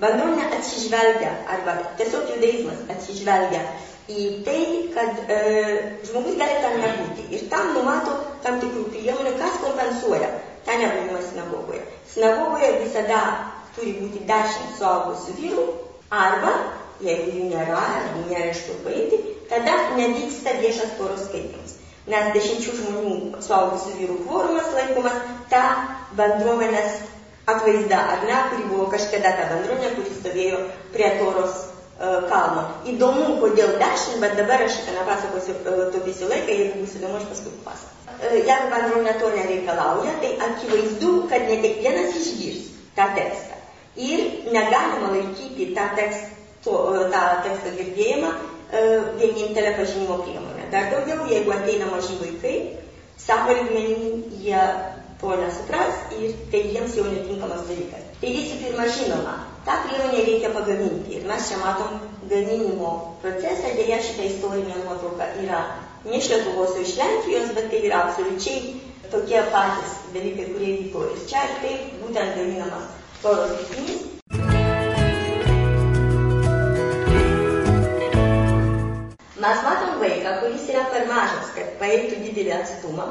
bendruomenė atsižvelgia, arba tiesiog judaizmas atsižvelgia į tai, kad e, žmogus gali tam nebūti. Ir tam numato tam tikrų priemonių, kas kompensuoja tą nebuvimą sinagogoje. Sinagogoje visada turi būti dešimt suaugusių vyrų, arba, jeigu jų nėra, arba nėra iš kur paimti, tada nevyksta viešas toros skaitimas. Nes dešimčių žmonių suaugusių vyrų kvorumas laikomas ta bendruomenės atvaizda, ar ne, kuri buvo kažkada ta bendruomenė, kuri stovėjo prie toros uh, kalno. Įdomu, kodėl dešimt, bet dabar aš šitą nepasakosiu, uh, taupysiu laiką, jeigu bus įdomu, aš paskui pasakosiu. Uh, jeigu bendruomenė to nereikalauja, tai akivaizdu, kad ne kiekvienas išgirs tą tekstą. Ir negalima laikyti tą, tekst, to, tą tekstą girdėjimą vienintelę pažinimo priemonę. Dar daugiau, jeigu ateina maži vaikai, savo lygmenį jie to nesupras ir tai jiems jau netinkamas dalykas. Tai visų pirma, žinoma, tą priemonę reikia pagaminti. Ir mes čia matom gaminimo procesą, dėja šitą istorinę nuotrauką yra ne iš Lietuvos, o iš Lenkijos, bet tai yra absoliučiai tokie patys dalykai, kurie vyko ir čia, ir taip būtent gaminamas toros bikinys. Mes matom vaiką, kuris yra per mažas, kad paeitų didelį atstumą,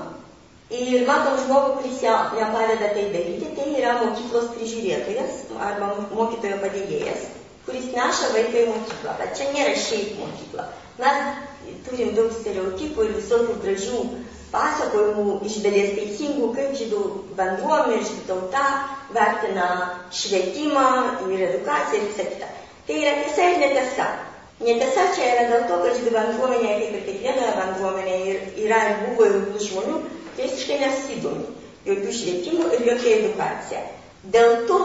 Ir matom žmogų, kuris jam padeda tai daryti, tai yra mokyklos prižiūrėtojas arba mokytojo padėjėjas, kuris neša vaiką į mokyklą. Bet čia nėra šiaip mokykla. Mes turim daug stereotipų ir visokių gražių pasakojimų iš dalies teisingų, kaip žydų bendruomenė, žydų tauta vertina švietimą ir edukaciją ir visą kitą. Tai yra tiesa ir netiesa. Netiesa čia yra dėl to, kad žydų bendruomenė, kaip ir kiekvienoje bendruomenėje, yra ir buvo ir žmonių, visiškai nesidomi jokių švietimų ir jokia edukacija. Dėl to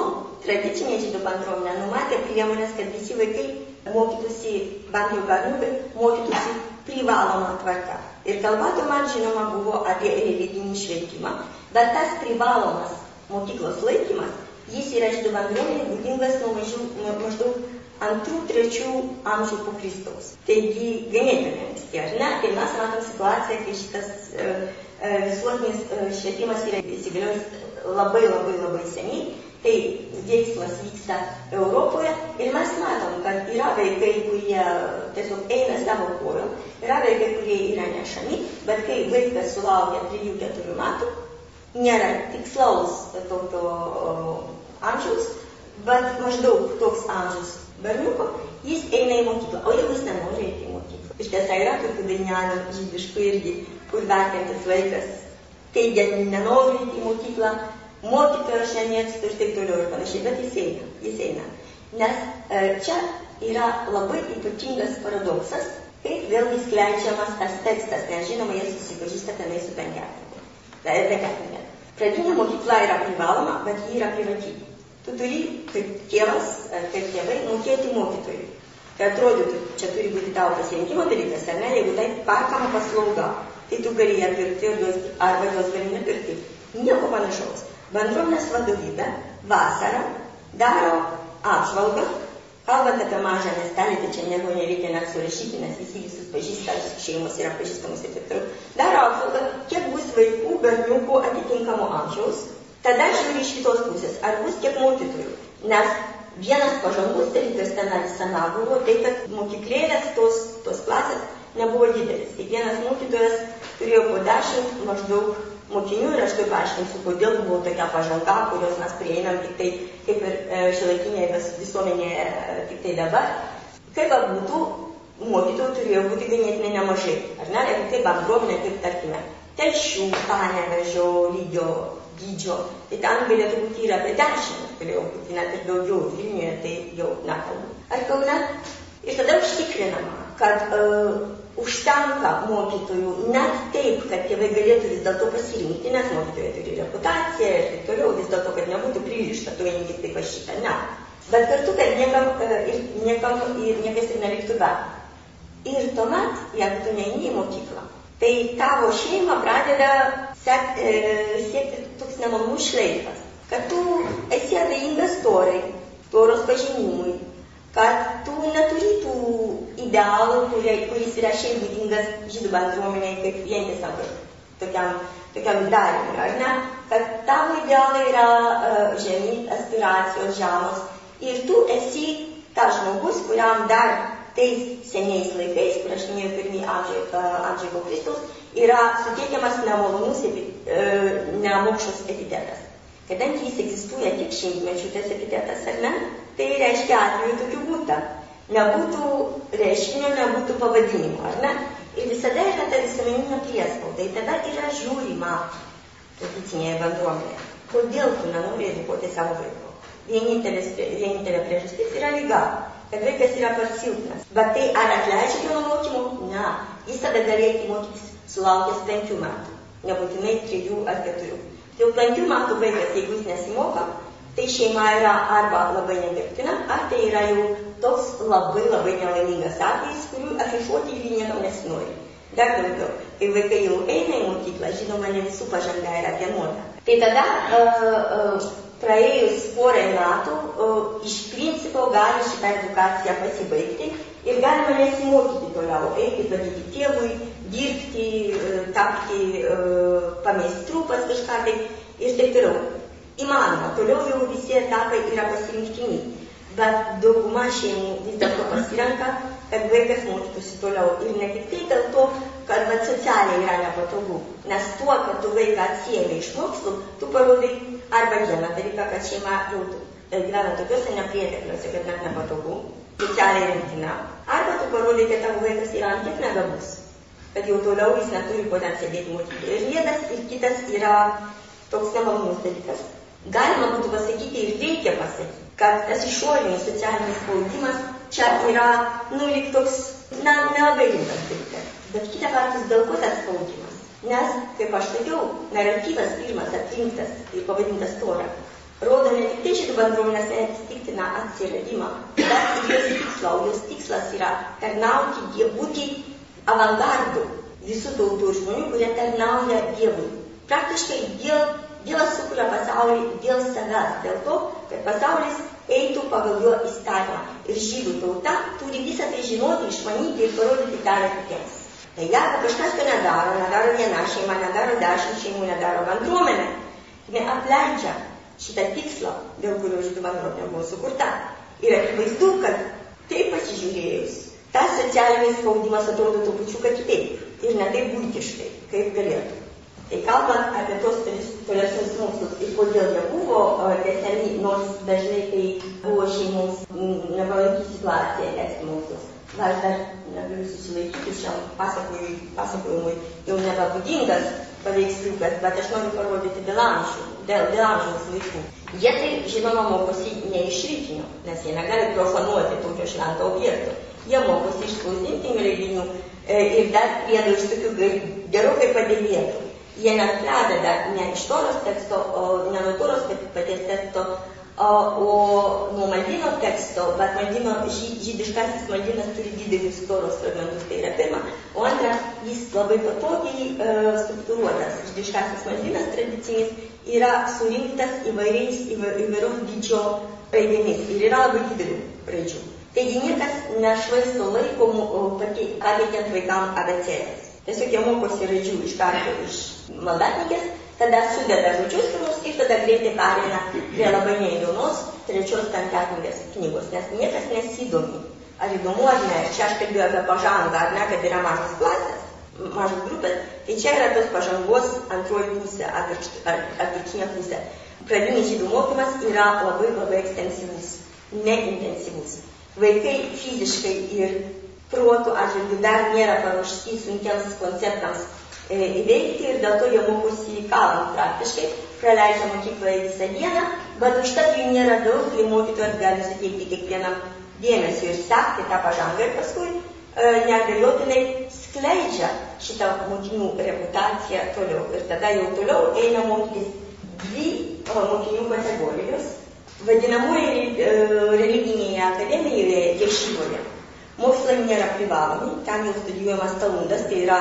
tradicinė žydų bendruomenė numatė priemonės, kad visi vaikai mokytųsi, bent jau berniukai, mokytųsi privalomą tvarką. Ir kalba tuomet žinoma buvo apie religinį švietimą, bet tas privalomas mokyklos laikymas, jis yra žydų bendruomenė būdingas nuo maždaug antrų, trečių amžių po Kristaus. Taigi ganėtinai anksti, ar ne? Tai mes matom situaciją, kai šitas uh, visuotinis švietimas yra įsigaliojęs labai labai labai seniai, tai veiksmas vyksta Europoje ir mes matom, kad yra vaikai, kurie tiesiog eina savo kojom, yra vaikai, kurie yra nešami, bet kai vaikas sulaukia 3-4 metų, nėra tikslaus tokio amžiaus, bet maždaug toks amžius berniuko, jis eina į mokyklą, o jeigu jis nenori eiti į mokyklą. Iš tiesų yra tokių dainelių žydiškų irgi kur vertintis vaikas teigia, nenoriu į mokyklą, mokytojo aš nemėgstu ir taip toliau ir panašiai, bet jis eina, jis eina. Nes čia yra labai ypatingas paradoksas, kaip vėlgi skleidžiamas tas tekstas, nes žinoma, jie susipažįsta tenai su penkiatinė. Pradinė mokykla yra privaloma, bet ji yra privati. Tu turi, kaip tėvas, kaip tėvai, mokėti mokytojui. Tai atrodytų, čia turi būti tavo pasirinkimo dalykas, ar ne, jeigu tai perkama paslauga tai tu gali ją pirkti arba jos gali nepirkti. Nieko panašaus. Bendruomenės vadovybė vasarą daro apžvalgą, kalbant apie mažą miestelį, tai čia nieko nereikia net surašyti, nes visi visus pažįsta, šeimos yra pažįstamos ir taip toliau. Daro apžvalgą, kiek bus vaikų, berniukų atitinkamo amžiaus. Tada žiūri iš kitos pusės, ar bus tiek mokytojų. Nes vienas pažangus dalykas ten visame buvo tai, kad mokyklėlės tos, tos klasės nebuvo didelis. Kiekvienas mokytojas turėjo po dešimt maždaug mokinių ir aš taip paaiškinsiu, kodėl buvo tokia pažanga, kurios mes prieinam tik tai, kaip ir e, šiolaikinėje visuomenėje, e, tik tai dabar. Kaip būtų, mokytojų turėjo būti ganėtinai nemažai. Ar ne, jeigu tai bendruomenė, kaip tarkime, telšių, panevežio lygio dydžio, tai ten galėtų būti ir apie dešimt, galėjo būti net ir daugiau, Vilniuje tai jau nekalbu. Ar kaune? Ir tada užtikrinama, kad uh, užtenka mokytojų net taip, kad tėvai galėtų vis dėlto pasirinkti, nes mokytojai turi reputaciją ir taip toliau, vis dėlto, kad nebūtų pririšta, tu eini tik tai pas šitą, ne. Bet kartu, kad niekam, e, ir, niekam ir niekas ir neliktų be. Ir tuomet, jeigu tu neini į mokyklą, tai tavo šeima pradeda sek, e, siekti toks nemalonus šleifas, kad tu esi abejingas torai, toros pažinimui, kad tu. Neturi tų idealų, kurie, kuris yra šiaip būdingas žydų bendruomeniai kaip vientisam tokiam, tokiam darimui, ar ne? Kad tavo idealai yra uh, žemi, aspiracijos žemos Ir tu esi tas žmogus, kuriam dar tais seniais laikais, kur aš minėjau pirmį amžiai po Kristus, yra suteikiamas nemalonus, e, nemokšus epitetas. Kadangi jis egzistuoja tik šimtmečių tas epitetas, ar ne, tai reiškia atveju tokių būta. Nebūtų reiškinio, nebūtų pavadinimo, ar ne? Ir visada yra ta visuomeninė priespauda. Ir tada yra žiūrima tradicinėje bendruomenėje. Kodėl tu nenori edukuoti savo vaiko? Vienintelė priežastis yra lyga, kad vaikas yra per silpnas. Bet tai ar atleidžia nuo mokymo? Ne. Jis tada galėtų mokytis sulaukęs penkių metų, nebūtinai trijų ar keturių. Jau penkių metų vaikas, jeigu jis nesimoka, tai šeima yra arba labai negerbtina, ar tai yra jau toks labai labai nelaimingas atvejis, kurių afišuoti jų niekam nesinori. Dar daugiau, kai vaikai jau eina į mokyklą, žinoma, ne visų pažanga yra vienoda. Tai tada uh, uh, praėjus porai metų uh, iš principo gali šitą edukaciją pasibaigti ir galima nesimokyti toliau, eiti padėti tėvui, dirbti, tapti pameistrų pas kažką tai ir taip toliau. Įmanoma, toliau jau visi etapai yra pasirinktini, bet dauguma šeimų vis dėlto pasirenka, kad vaikas mokytųsi toliau. Ir ne tik tai dėl to, kad vat, socialiai yra nepatogu, nes tuo, kad tu vaiką atsiemi iš mokslų, tu parodai arba vieną dalyką, kad šeima jau gyvena tokiuose nepriekekliuose, kad net nepatogu, socialiai rimtina, arba tu parodai, kad tavo vaikas yra ant tiek negabus, kad jau toliau jis neturi ko ten sėdėti mokykloje. Ir vienas, ir kitas yra toks nemalonus dalykas. Galima būtų pasakyti ir reikia pasakyti, kad tas išorinis socialinis spaudimas čia yra, nu, lyg toks, na, nelabai rimtas dalykas. Bet kita vertus, dėl ko tas spaudimas? Nes, kaip aš sakiau, naratyvas pirmas atrinktas ir pavadintas Tora rodo ne tik tai šitų bendruomenės neatsitiktiną atsiradimą, bet ir jos tikslą, o jos tikslas yra tarnauti, būti avangardų visų tautų žmonių, kurie tarnauja Dievui. Praktiškai dėl, Dievas sukuria pasaulį dėl savęs, dėl to, kad pasaulis eitų pagal jo įstatymą. Ir žydų tauta turi visą tai žinoti, išmanyti ir parodyti dar kitiems. Tai jeigu kažkas to nedaro, nedaro viena šeima, nedaro dešimt šeimų, nedaro bendruomenė, neapleidžia šitą tikslą, dėl kurio žydų bendruomenė buvo sukurta. Ir akivaizdu, kad taip pasižiūrėjus, tas socialinis spaudimas atrodo trupučiuką kitaip ir ne taip būtiškai, kaip galėtų. Tai kalbant apie tos tolesnius mokslus ir kodėl jie buvo tęsiami, nors dažnai tai buvo šeimos nepalanki situacija tęsti mokslus. Aš dar negaliu susilaikyti šiam pasakojimui jau nebebūdingas paveiksliukas, bet aš noriu parodyti dėl amžių, dėl, dėl amžiaus vaikų. Jie tai, žinoma, mokosi ne iš rytinio, nes jie negali profanuoti tokio švento objekto jie mokosi išklausyti leidinių e, ir dar priedo iš tokių gerokai padėvėtų. Jie net pradeda ne iš toros teksto, o ne nuo toros paties teksto, o, o nuo maldyno teksto, bet maldyno, žydiškasis maldynas turi didelius toros fragmentus, tai yra pirma. O antra, jis labai patogiai e, struktūruotas. Žydiškasis maldynas tradicinis yra surinktas įvairiais, įvairaus dydžio raidėmis ir yra labai didelių raidžių. Taigi niekas nešvaisto laiko pateikiant vaikams abecėlės. Tiesiog jie mokosi raidžių iš karto iš maldatnikės, tada sudeda žodžius pirmus ir tada greitai pereina prie labai neįdomios trečios penkiatmingės knygos, nes niekas nesidomi. Ar įdomu ar ne, čia aš kalbėjau apie pažangą, ar ne, kad yra mažas klasės, mažas grupės, tai čia yra tos pažangos antroji pusė, atvirkštinė pusė. Pradinis žydų mokymas yra labai labai ekstensyvus, neintensyvus. Vaikai fiziškai ir protų atžvilgių dar nėra paruošti sunkiams konceptams e, įveikti ir dėl to jie mokosi kalbant praktiškai, praleidžia mokykloje visą dieną, bet užtat jų nėra daug, tai mokytojas gali suteikti kiekvienam dėmesio ir sekti tą pažangą ir paskui e, neabejotinai skleidžia šitą mokinių reputaciją toliau. Ir tada jau toliau eina mokytis dvi mokinių kategorijos vadinamoje religinėje akademijoje Ješyvoje. Mokslai nėra privalomi, ten jau studijuojamas talundas, tai yra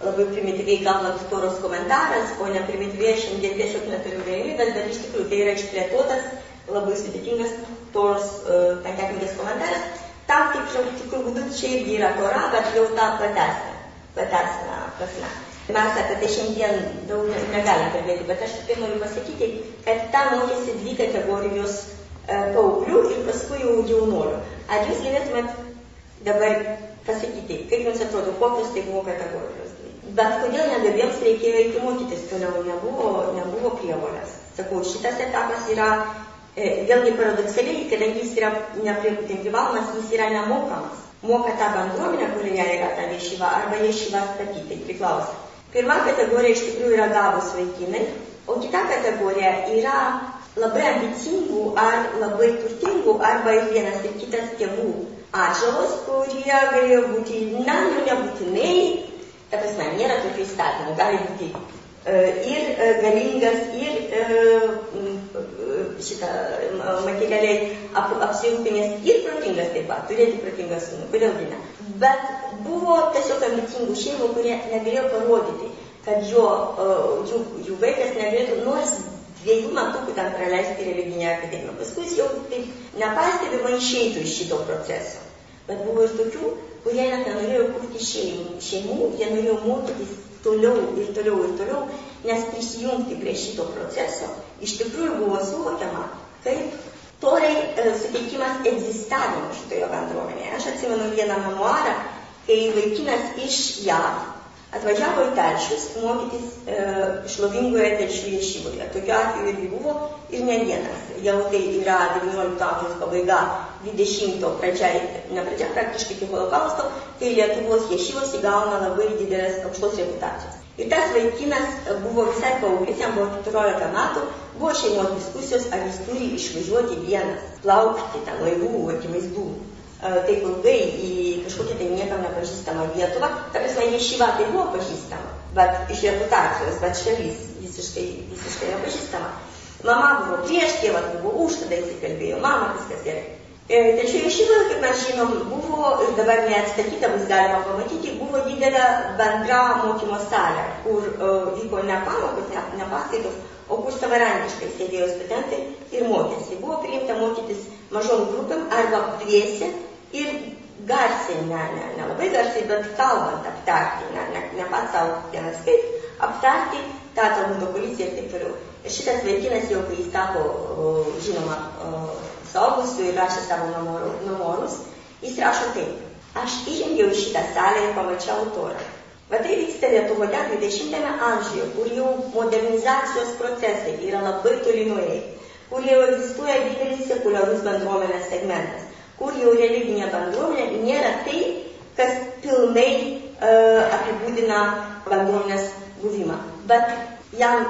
labai primityviai kalbant toros komentaras, o ne primityviai šiandien tiesiog neturiu galimybės, bet iš tikrųjų tai yra išplėtotas, labai sudėtingas toros uh, penkiaknygės komentaras. Tam tikrų būdų čia irgi yra tora, bet jau tą platesnę, platesnę prasme. Mes apie tai šiandien daug negalim kalbėti, bet aš tik noriu pasakyti, kad ten mokėsi dvi kategorijos paauglių ir paskui jau jaunuolių. Ar jūs galėtumėt dabar pasakyti, kaip jums atrodo, kokios tai buvo kategorijos? Bet kodėl negabiems reikėjo eiti mokytis toliau, nebuvo, nebuvo prievolės. Sakau, šitas etapas yra e, vėlgi paradoksaliai, kadangi jis yra neprivalomas, jis yra nemokamas. Moka tą bendruomenę, kurioje yra ta viešyva, arba viešyva statyti, priklauso. Pirma kategorija iš tikrųjų yra gabus vaikinai, o kita kategorija yra labai ambicingų ar labai turtingų arba ir vienas ir kitas tėvų atžalos, kurie galėjo būti, na, nu nebūtinai, ta prasme, nėra tokių įstatymų, gali būti e, ir e, galingas, ir šitą materialiai ap, apsirūpinęs, ir protingas taip pat, turėti protingą sūnų, kodėlgi ne. Bet buvo tiesiog ambicingų šeimų, kurie negalėjo parodyti, kad jo, jų, jų vaikas negalėtų nors dviejų metukų ten praleisti religinėje akademijoje. Paskui jis jau taip nepastebimai išeitų iš šito proceso. Bet buvo ir tokių, kurie net nenorėjo kurti šeimų, šeimų, jie norėjo mokytis toliau ir toliau ir toliau, nes prisijungti prie šito proceso iš tikrųjų buvo suvokiama kaip torai e, suteikimas egzistavimo šitoje bendruomenėje. Aš atsimenu vieną memoarą, kai vaikinas iš JAV atvažiavo į telšius mokytis e, šlovingoje telšių ješyvoje. Tokiu atveju irgi buvo ir ne vienas. Jau tai yra 19 amžiaus pabaiga, 20 pradžia, ne pradžia, praktiškai iki holokausto, kai Lietuvos ješyvos įgauna labai didelės aukštos reputacijos. Ir tas vaikinas buvo visai paauglys, jam buvo 14 metų, buvo šeimos diskusijos, ar jis turi išvažiuoti vienas, plaukti ten laivų, akivaizdų taip ilgai į kažkokią tai niekam nepažįstamą Lietuvą. Ta prasme, ješyva tai buvo pažįstama, bet iš reputacijos, bet šalis visiškai, visiškai nepažįstama. Mama buvo prieš, tėvas buvo už, tada įsikalbėjo, mama viskas gerai. Tačiau ješyva, kaip mes žinom, buvo ir dabar neatstatyta bus galima pamatyti, buvo didelė bendra mokymo salė, kur uh, vyko ne pamokos, ne, ne paskaitos, o kur savarankiškai sėdėjo studentai ir mokėsi. Buvo priimta mokytis mažom grupėm arba dviesi ir garsiai, ne, ne, ne labai garsiai, bet kalbant aptarti, ne, ne, ne pats savo vienas kaip, aptarti tą Talmudo policiją ir taip toliau. Šitas vaikinas jau, kai jis tapo, žinoma, saugusiu ir rašė savo memorus, jis rašo taip. Aš įžengiau į šitą salę ir pamačiau torą. Va tai vyksta Lietuvoje 20-ame amžiuje, kur jau modernizacijos procesai yra labai toli nuėję, kur jau egzistuoja didelis sekuliarus bendruomenės segmentas kur jau religinė bendruomenė nėra tai, kas pilnai uh, apibūdina bendruomenės buvimą. Bet jam,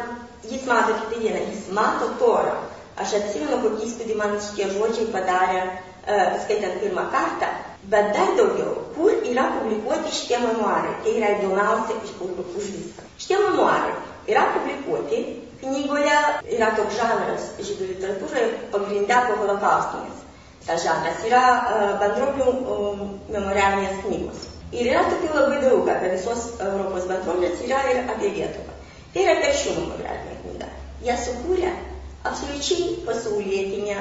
jis mato tik tai vieną, jis mato torą. Aš atsimenu, kokį įspūdį man šitie žodžiai padarė, uh, skaitant pirmą kartą, bet dar daugiau, kur yra publikuoti šitie memoarai. Tai yra įdomiausia iš už viską. Šitie memoarai yra publikuoti knygoje, yra toks žanras žydų literatūroje, pagrindę po holokaustinės žanras, yra uh, bendruomenių memorialinės knygos. Ir yra tokių labai daug apie visos Europos bendruomenės, yra ir apie Lietuvą. Tai yra telšių memorialinė knyga. Jie sukūrė absoliučiai pasaulietinę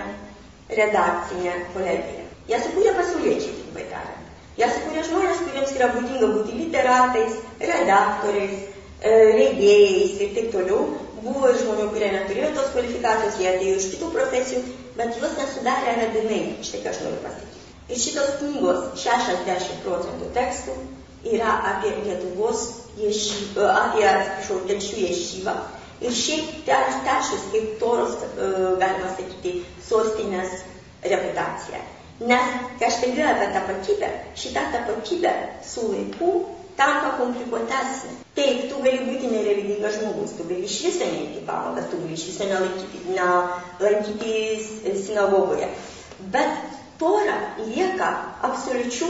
redakcinę kolegiją. Jie sukūrė pasauliečiai, trumpai tariant. Jie sukūrė žmonės, kuriems yra būdinga būti literatais, redaktoriais, e, leidėjais ir taip toliau. Buvo ir žmonių, kurie neturėjo tos kvalifikacijos, jie atėjo iš kitų profesijų, bet juos nesudarė radinai, štai ką aš noriu pasakyti. Ir šitos knygos 60 procentų tekstų yra apie Lietuvos ješyvą, apie, atsiprašau, telšių ješyvą. Ir šiaip telšius kaip toros, e, galima sakyti, sostinės reputacija. Nes, kai aš kalbėjau apie tapatybę, šita tapatybė su laiku tampa komplikuotesnė. Taip, tu gali būti nereligingas žmogus, tu gali iš viso neįti pamaldas, tu gali iš viso nelankyti, nelankyti sinagogoje. Bet tora lieka absoliučių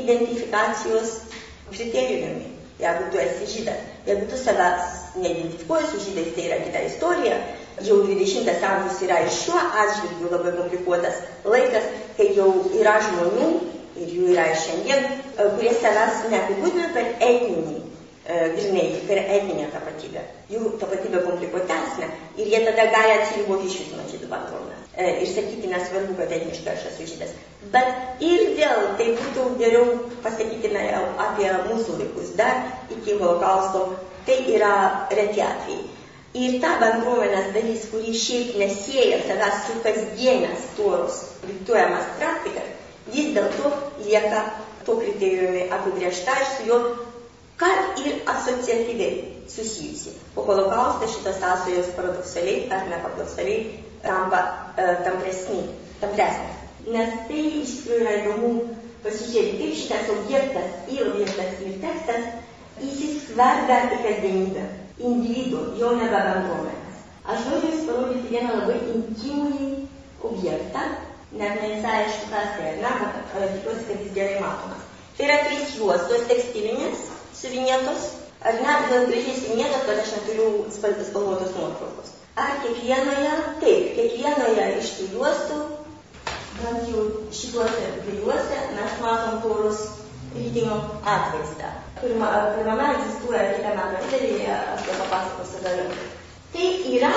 identifikacijos kriterijumi. Jeigu tu esi žydas, jeigu tu savęs neidentifikuoji su žydais, tai yra kita istorija. Jau 20 amžius yra ir šiuo atžvilgiu labai komplikuotas laikas, kai jau yra žmonių, ir jų yra šiandien, e, kurie savęs neapibūdina per etninį, e, grinai, per etninę tapatybę. Jų tapatybė komplikuotesnė ir jie tada gali atsiriboti iš jūsų nuo žydų bendruomenės. E, ir sakyti, nesvarbu, kad etniškai aš esu žydas. Bet ir vėl tai būtų geriau pasakykime apie mūsų laikus, dar iki holokausto, tai yra reti atvejai. Ir ta bendruomenės dalis, kuri šiaip nesieja savęs su kasdienės toros diktuojamas praktikas, vis dėlto lieka to kriterijumi apibriešta ir su juo kad ir asociatyviai susijusi. Po holokausto šitas sąsajos paradoksaliai ar neparadoksaliai tampa e, tampresni, tampresnės. Nes tai iš tikrųjų yra įdomu pasižiūrėti, kaip šitas objektas ir objektas ir tekstas įsiskverbia į kasdienybę individų, jau nebe bendruomenės. Aš noriu Jums parodyti vieną labai intimųjį objektą, net ne visai aišku, kas tai, na, bet tikiuosi, kad jis gerai matomas. Tai yra trys juostos tekstilinės, suvinėtos, ar ne, vėl gražiai suvinėtos, bet aš neturiu spalvotos nuotraukos. Ar kiekvienoje, taip, kiekvienoje iš tų juostų, bent jau šituose dviejuose, mes matom torus rytinio atvaizdą pirma, pirmame egzistuoja kitame modelėje, aš tai papasakosiu vėliau. Tai yra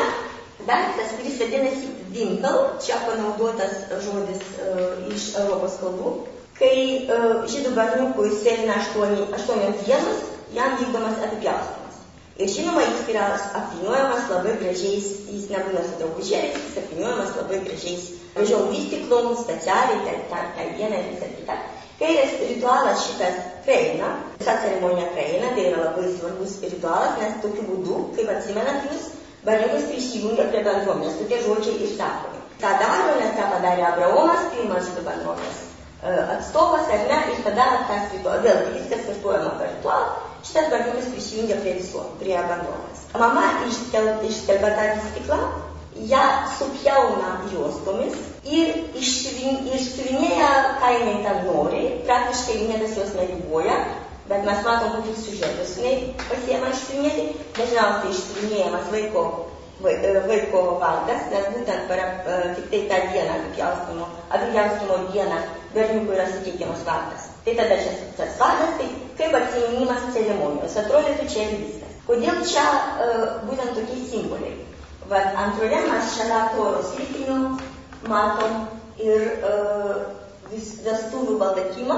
daiktas, kuris vadinasi Winkle, čia panaudotas žodis uh, iš Europos kalbų, kai uh, žydų berniukui sėlina aštuonios dienos, jam vykdomas apipjaustimas. Ir žinoma, jis yra apvyniuojamas labai gražiais, jis nebūna su drabužėliais, jis apvyniuojamas labai gražiais, gražiom vystiklom, specialiai, ten, ten, ten vieną ir visą kitą. Kai ritualas šitas praeina, visa ceremonija praeina, tai yra labai svarbus ritualas, nes tokiu būdu, kaip atsimenat jūs, berniukas prisijungia prie bendruomenės, tokie žodžiai išsakomi. Ką daro, nes tą padarė Abraomas, pirmas žydų bendruomenės atstovas, ar ne, ir tada tas ritualas, vėlgi viskas kartuojama ritualą, šitas berniukas prisijungia prie viso, prie bendruomenės. Mama išskelbia tą stiklą, ją supjauna juostomis ir išsiuvinėja, ką jinai ten nori, praktiškai niekas jos neriboja, bet mes matom, kokius siužetus jinai pasiema išsiuvinėti, dažniausiai išsiuvinėjamas vaiko, vaiko vardas, nes būtent per, tik tai tą dieną, apipjaustimo, apipjaustimo dieną, berniukui yra suteikiamas vardas. Tai tada čia tas vardas, tai kaip atsiminimas ceremonijos, atrodytų čia ir viskas. Kodėl čia uh, būtent tokie simboliai? Vat antroje mes šalia toros lyginių matom ir vis, vestuvių baldakimą.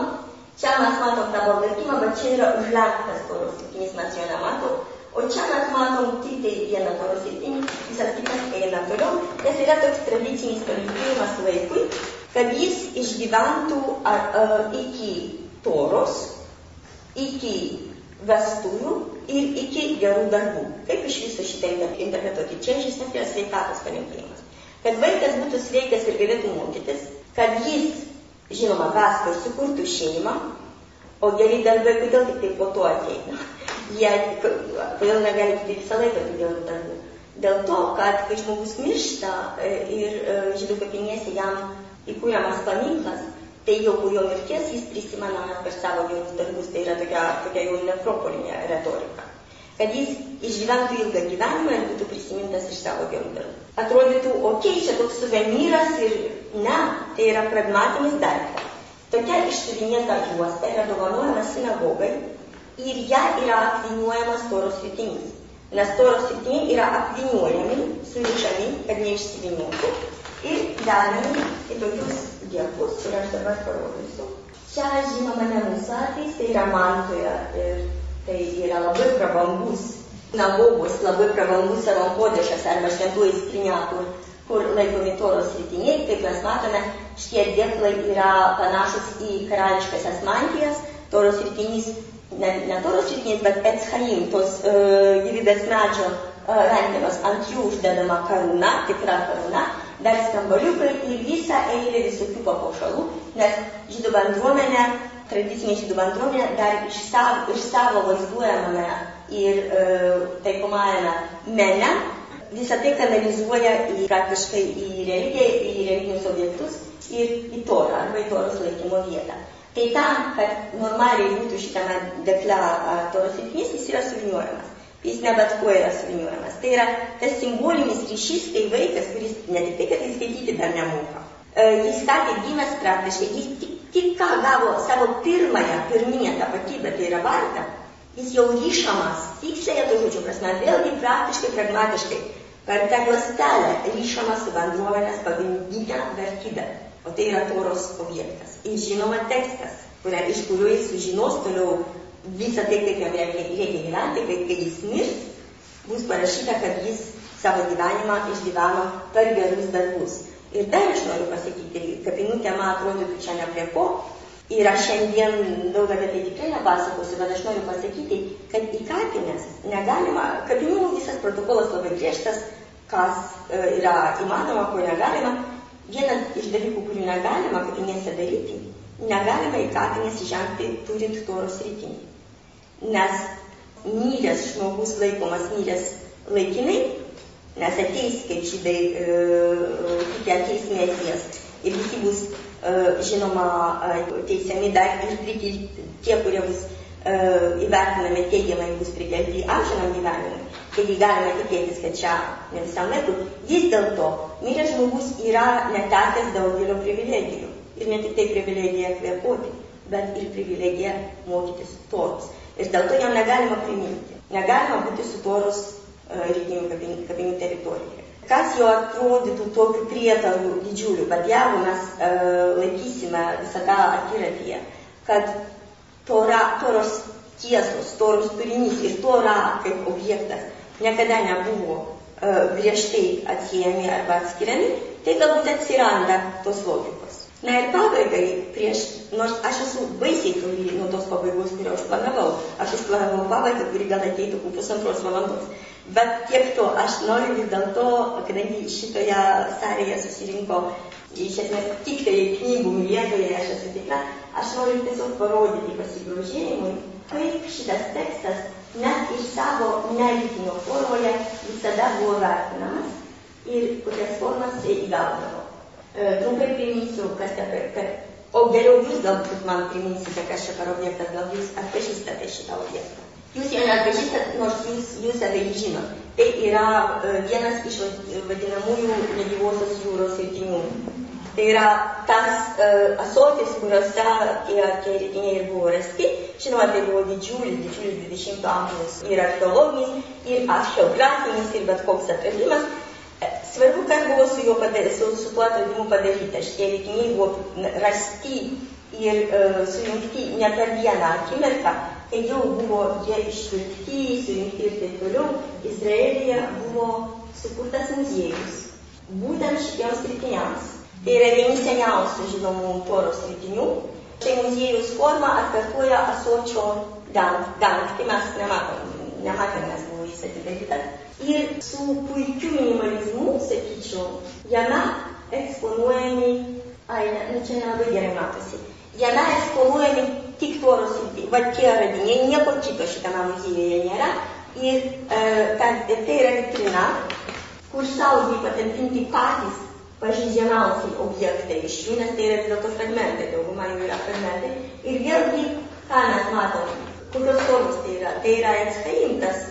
Čia mes matom tą baldakimą, bet čia yra užlenktas toros likinys, mes jo nematom. O čia mes matom tik tai vieną toros likinį, visas kitas eina toliau, nes yra toks tradicinis palinkėjimas vaikui, kad jis išgyventų ar, uh, iki toros, iki vestuvių ir iki gerų darbų. Kaip iš viso šitą interpretuoti? Čia iš esmės yra sveikatos palinkėjimas. Kad vaikas būtų sveikas ir galėtų mokytis, kad jis, žinoma, ir sukurtų šeimą, o geri darbai kodėl tik tai po to ateina. Jie, kodėl negali būti visą laiką tų gerų darbų? Dėl to, kad kai žmogus miršta e, ir e, žydų kapinėse jam įkūriamas paminklas, tai jau po jo mirties jis prisimenamas per savo gerus darbus, tai yra tokia, tokia jau nekropolinė retorika. Kad jis išgyventų ilgą gyvenimą ir būtų prisimintas iš savo darbų. Atrodytų, okei, okay, čia toks suvenyras ir ne, tai yra pragmatinis daiktas. Tokia išsiuvinėta juosta yra dovanojama sinagogai ir ją yra apviniuojamas toros rytinys. Nes toros rytiniai yra apviniuojami, surišami, kad neišsiviniotų ir dedami į tokius dėkus, kur aš dabar parodysiu. Čia, žinoma, ne mūsų atvejs, tai yra Mantoje ir tai yra labai prabangus sinagogos, labai prabangus saronkodėšas arba šventųjų skrinė, kur, kur laikomi toros rytiniai, kaip mes matome, šitie dėklai yra panašus į karališkasias mantijas, toros rytinys, ne, ne toros rytinys, bet etschaim, tos uh, gyvybės medžio uh, rankenos, ant jų uždedama karūna, tikra karūna, dar skambaliukai ir visą eilę visokių papuošalų, nes žydų bendruomenė, tradicinė žydų bendruomenė dar iš savo, iš savo vaizduojamame ir e, taikomajame mene visą tai kanalizuoja į praktiškai į religiją, į religinius objektus ir į torą arba į toros laikymo vietą. Tai tam, kad normaliai būtų šitame dekle toros įtmės, jis yra suviniuojamas jis ne bet kuo yra suviniuojamas. Tai yra tas simbolinis ryšys, kai vaikas, kuris ne tik tai, kad jis skaityti dar nemoka, e, jis ką tik gimęs praktiškai, jis tik, tik ką gavo savo pirmąją, pirminę tapatybę, tai yra vardą, jis jau ryšamas, tiksliai to žodžio prasme, vėlgi praktiškai, pragmatiškai, per tą klastelę ryšamas su bendruomenės pagrindinę vertybę. O tai yra toros objektas. Ir žinoma tekstas, kuria, iš kurio jis sužinos toliau visą tai, kaip jam reikia gyventi, kai, kai jis mirs, bus parašyta, kad jis savo gyvenimą išgyveno per gerus darbus. Ir dar aš noriu pasakyti, kapinų tema atrodytų čia ne prie ko. Ir aš šiandien daug apie tai tikrai nepasakosiu, bet aš noriu pasakyti, kad į kapines negalima, kapinų visas protokolas labai griežtas, kas yra įmanoma, ko negalima. Vienas iš dalykų, kurių negalima kapinėse daryti, negalima į kapines žengti turint toros rytinį. Nes mylės žmogus laikomas mylės laikinai, nes ateis, kaip žydai tik ateis mesijas ir visi bus, žinoma, teisiami dar ir tie, kurie bus įvertinami teigiamai, bus prikelti amžinam gyvenimui. Taigi galime tikėtis, kad čia ne visam laikui. Vis dėlto miręs žmogus yra netekęs daugelio privilegijų ir ne tik tai privilegija kvėpuoti, bet ir privilegija mokytis toros. Ir dėl to jam negalima priminti. Negalima būti su toros rytinių kapinių, teritorijoje. Kas jo atrodytų tokiu prietaru didžiuliu, bet jeigu mes uh, laikysime visada akiratyje, kad tora, toros tiesos, toros turinys ir tora kaip objektas niekada nebuvo uh, griežtai atsijami arba atskiriami, tai galbūt atsiranda tos logikos. Na ir pabaigai, prieš, nors aš esu baisiai toli nuo tos pabaigos, kurią aš planavau, aš užplanavau pabaigą, kuri gal ateitų po pusantros valandos. Bet tiek to, aš noriu vis dėlto, kadangi šitoje salėje susirinko iš esmės tik tai knygų mylėtojai, aš esu tikra, aš noriu tiesiog parodyti pasigrožėjimui, kaip šitas tekstas net iš savo nelikinio formoje visada buvo vertinamas ir kokias formas tai įgaudavo. Trumpai priminsiu, kas per... O geriau jūs galbūt man priminsite, kas čia per objektas, gal jūs atpažįstate šitą objektą. Jūs jo neatpažįstat, nors jūs, jūs apie jį žinot. Tai yra vienas iš vadinamųjų negyvosios jūros rytinių. Tai yra tas uh, asotis, kuriuose tie, tie rytiniai ir buvo rasti. Žinoma, tai buvo didžiulis, didžiulis 20 amžiaus ir archeologinis, ir archeografinis, ir bet koks atradimas. Svarbu, kas buvo su, padary, su, su tuo atradimu padaryta. Šitie reikiniai buvo rasti ir uh, sujungti ne per vieną akimirką, kai jau buvo jie išvilkti, sujungti ir taip toliau. Izraelija buvo sukurtas muziejus. Būtent šitiems rytiniams. Tai yra vieni seniausių žinomų toros rytinių. Štai muziejus forma atkartoja asočio dangtį, mes nematom, nematėme, nes buvo jis atidarytas ir su puikiu minimalizmu, sakyčiau, jame eksponuojami, ai, ne, nu čia nelabai gerai matosi, jame eksponuojami tik toros, va tie radiniai, nieko kito šitame muziejuje nėra. Ir e, ta, tai yra vitrina, kur saugiai patalpinti patys pažydžiamiausiai objektai iš jų, nes tai yra vis dėlto fragmentai, dauguma jų yra fragmentai. Ir vėlgi, ką mes matom, kokios formos tai yra. Tai yra Ecchaim, tas,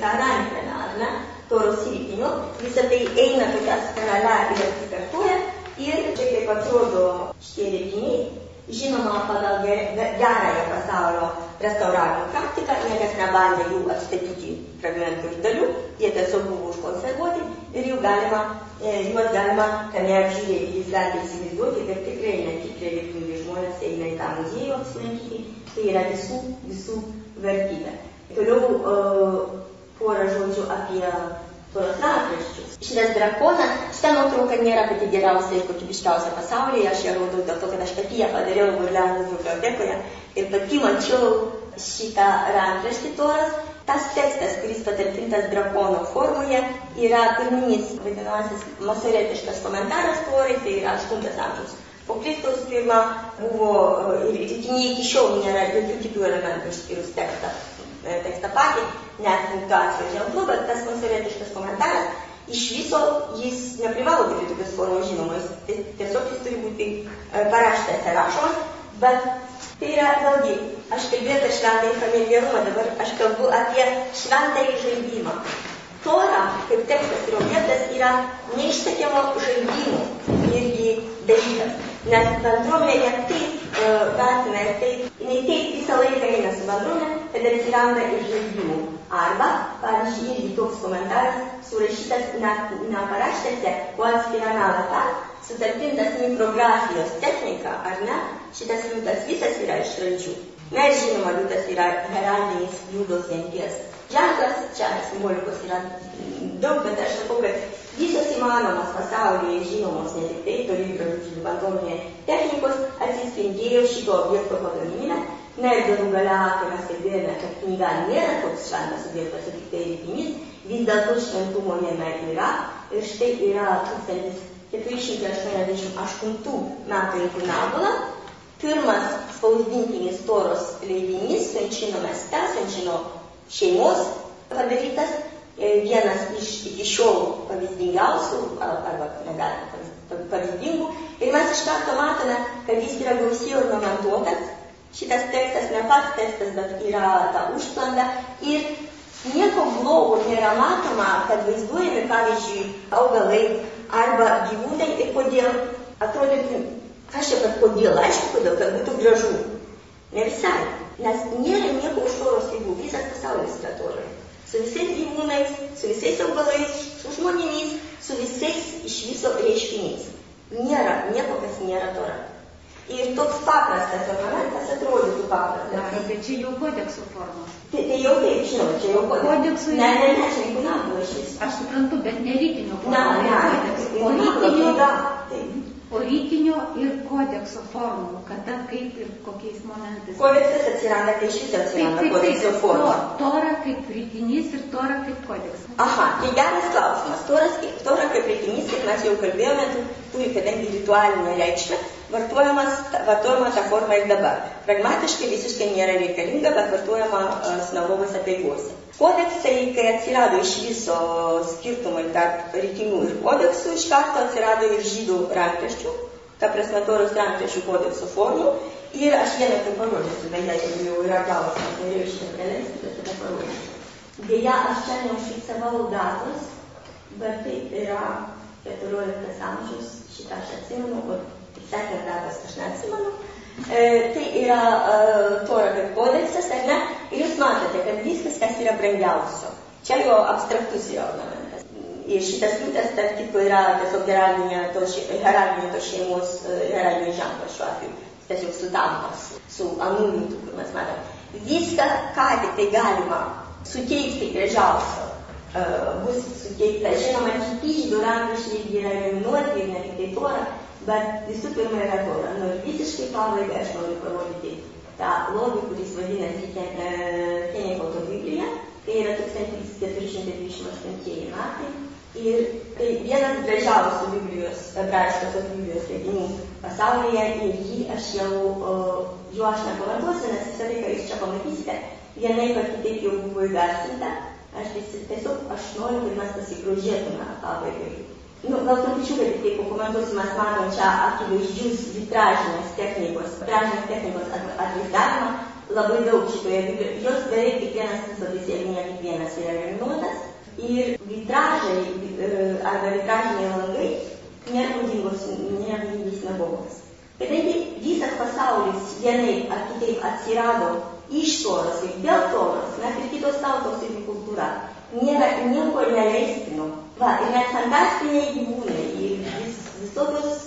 ta rankena, ar ne, toros įripinio, visą tai eina tokia spirale ir atsikartoja. Ir čia kaip atrodo šitie rėpiniai, žinoma, pagal gerąją pasaulio restauravimo praktiką, niekas nebandė jų atstatyti fragmentų ir dalių, jie tiesiog buvo užkonservuoti ir jų galima, e, juos galima tame apžiūrėti. Jūs galite įsivaizduoti, kad tikrai netikrai lietuviai žmonės eina į tą muziejų apsilankyti tai yra visų, visų vertybė. Toliau uh, porą žodžių apie tuos rankraščius. Šitas drakonas, šitą nuotrauką nėra pati geriausia ir kokybiškiausia pasaulyje, aš ją rodau dėl to, kad aš pati ją padariau Burlenų bibliotekoje ir pati mačiau šitą rankraštį toras. Tas tekstas, kuris patalpintas drakono formoje, yra pirminis vadinamasis masoretiškas komentaras torai, tai yra 8 amžiaus Po Kristaus pirma buvo ir iki šiol nėra jokių kitų elementų išskyrus tekstą, tekstą patį, net punktuacijos ženklų, bet tas konservatiškas komentaras iš viso jis neprivalo būti tokios formos žinomas, tiesiog jis turi būti paraštas ir rašomas, bet tai yra vėlgi, aš kalbėjau apie šventąjį familiarumą, dabar aš kalbu apie šventąjį žaidimą. Tora, kaip tekstas ir objektas, yra neišsakiamo žaidimų irgi dalykas. Nes bendruomenė taip e, ir taip, jinai taip visą laiką eina su bendruomenė, kad atsiranda ir žaidimų. Arba, pavyzdžiui, irgi toks komentaras surašytas neparaštėse, o atskirame lape, sutalpintas mikrografijos technika, ar ne, šitas liūtas visas yra iš raidžių. Na ir žinoma, liūtas yra heraldinis jūdos genties ženklas, čia simbolikos yra daug, bet aš sakau, kad visos įmanomos pasaulyje žinomos ne tik tai toli gražu bandominė technikos atsispindėjo šito objekto pagaminime. Na ir galų gale, kai mes kalbėjome, kad knyga nėra toks šventas objektas, tik tai rinkinys, vis dėlto šventumo jame yra. Ir štai yra 1488 metų inkunabula, pirmas spausdintinis toros leidinys, Senčino mieste, Senčino šeimos padarytas, vienas iš iki šiol pavyzdingiausių, arba negalima pavyzdingų. Ir mes iš karto matome, kad jis yra gausiai ornamentuotas. Šitas tekstas ne pats tekstas, bet yra ta užsklanda. Ir nieko blogo nėra matoma, kad vaizduojami, pavyzdžiui, augalai arba gyvūnai ir kodėl atrodytų, kas čia, kad kodėl, aišku, kodėl, kad būtų gražu. Ne visai, nes nėra nieko už toros ribų, visas pasaulis yra toroje su visais gyvūnais, su visais augalais, su žmonėmis, su visais iš viso reiškiniais. Nėra nieko, kas nėra tora. Ir toks paprastas ornamentas atrodytų paprastas. Bet čia jau kodekso formos. Tai, tai jau taip, žinau, čia jau kodeksų. Kodeksų Ne, ne, ne, čia inkunabula šis. Aš suprantu, bet ne rytinio Ne, ne, kodekso. O rytinio. Taip. O rytinio ir kodekso formų, kada, kaip ir kokiais momentais. Kodeksas atsiranda, kai šis Taip, atsiranda taip, kodekso taip. forma. To- Tora kaip rytinys ir tora kaip kodeksas. Aha, tai geras klausimas. Toras, tora kaip reikinys, kaip mes jau kalbėjome, tu- turi, kadangi ritualinę reikšmę, vartojamas, vartojama ta forma ir dabar. Pragmatiškai visiškai nėra reikalinga, bet vartojama uh, sinagogas apeigose. Kodeksai, kai atsirado iš viso skirtumai tarp rytinių ir kodeksų, iš karto atsirado ir žydų rankraščių, ta prasme toros rankraščių kodekso formų. Ir aš vieną tai parodysiu, beje, jeigu jau yra klausimas, norėjau šitą praleisti, bet tada parodysiu. Deja, aš čia neužfiksavau datos, bet tai yra 14 amžius, šitą aš atsimenu, o tiksliai datos aš neatsimenu. E, tai yra e, kaip kodeksas, ar ne? Ir jūs matote, kad viskas, kas yra brangiausio, čia jo abstraktus yra ornamentas. Ir šitas liūtas, tarp kitko, yra tiesiog heraldinė to, to šeimos, e, heraldinė ženklas šiuo atveju. Tiesiog sutampas su anų liūtų, kur mes matome. Viską, ką tik tai galima suteikti gražiausio, bus suteikta. Žinoma, kiti žydų rankraščiai yra eliminuoti ne tik tai Tora, bet visų pirma yra Tora. Nu visiškai pabaigai aš noriu parodyti tą lobį, kuris vadinasi Kenikoto Biblija. Tai yra 1428 metai. Ir tai vienas gražiausių Biblijos, hebrajiškosios Biblijos leidinių pasaulyje ir jį aš jau, uh, jo aš nekomentuosiu, nes visą tai, ką jūs čia pamatysite, vienaip ar kitaip jau buvo įgarsinta. Aš tiesiog aš noriu, kad mes pasigrožėtume pabaigai. Nu, gal trupučiuką tik tai pakomentuosiu, mes matom čia akivaizdžius vitražinės technikos, vitražinės technikos at- atvaizdavimą, labai daug šitoje Biblijoje, jos beveik kiekvienas puslapis, jeigu ne kiekvienas yra eliminuotas. Ir vitražai e, arba vitražiniai langai nėra būdingos, nėra būdingi sinagogoms. Kadangi visas pasaulis vienaip ar kitaip atsirado iš toros ir dėl toros, net ir kitos tautos ir kultūra, nėra nieko neleistino. Va, ir net fantastiniai gyvūnai, ir vis, visokios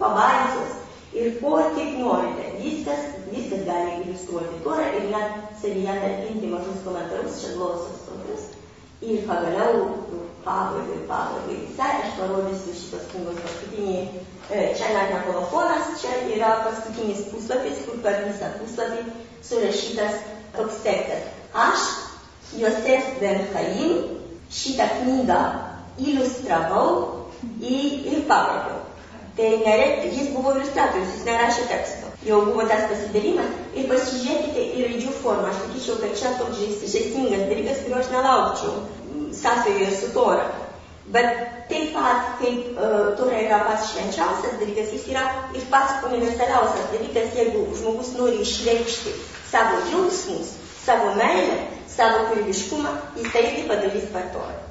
pabaisos, ir ko tik norite, viskas, viskas gali iliustruoti torą ir net savyje talpinti mažus komentarus, glosos tokius. Ir pagaliau pabaigai, pabaigai visai aš parodysiu šitos knygos paskutinį, čia net ne kolofonas, čia yra paskutinis puslapis, kur per visą puslapį surašytas toks tekstas. Aš, Josef Ben Chaim, šitą knygą iliustravau į- ir pabaigiau. Tai nere, jis buvo iliustratorius, jis nerašė teksto. Jau buvo tas pasidalimas ir pasižiūrėkite į raidžių formą. Aš sakyčiau, kad čia toks žais- žaismingas dalykas, kurio aš nelaukčiau mm, sąsajoje su Tora. Bet taip pat, kaip uh, Tora yra pats švenčiausias dalykas, jis yra ir pats universaliausias dalykas, jeigu žmogus nori išreikšti savo jausmus, savo meilę, savo kūrybiškumą, jis tai irgi padarys per Torą.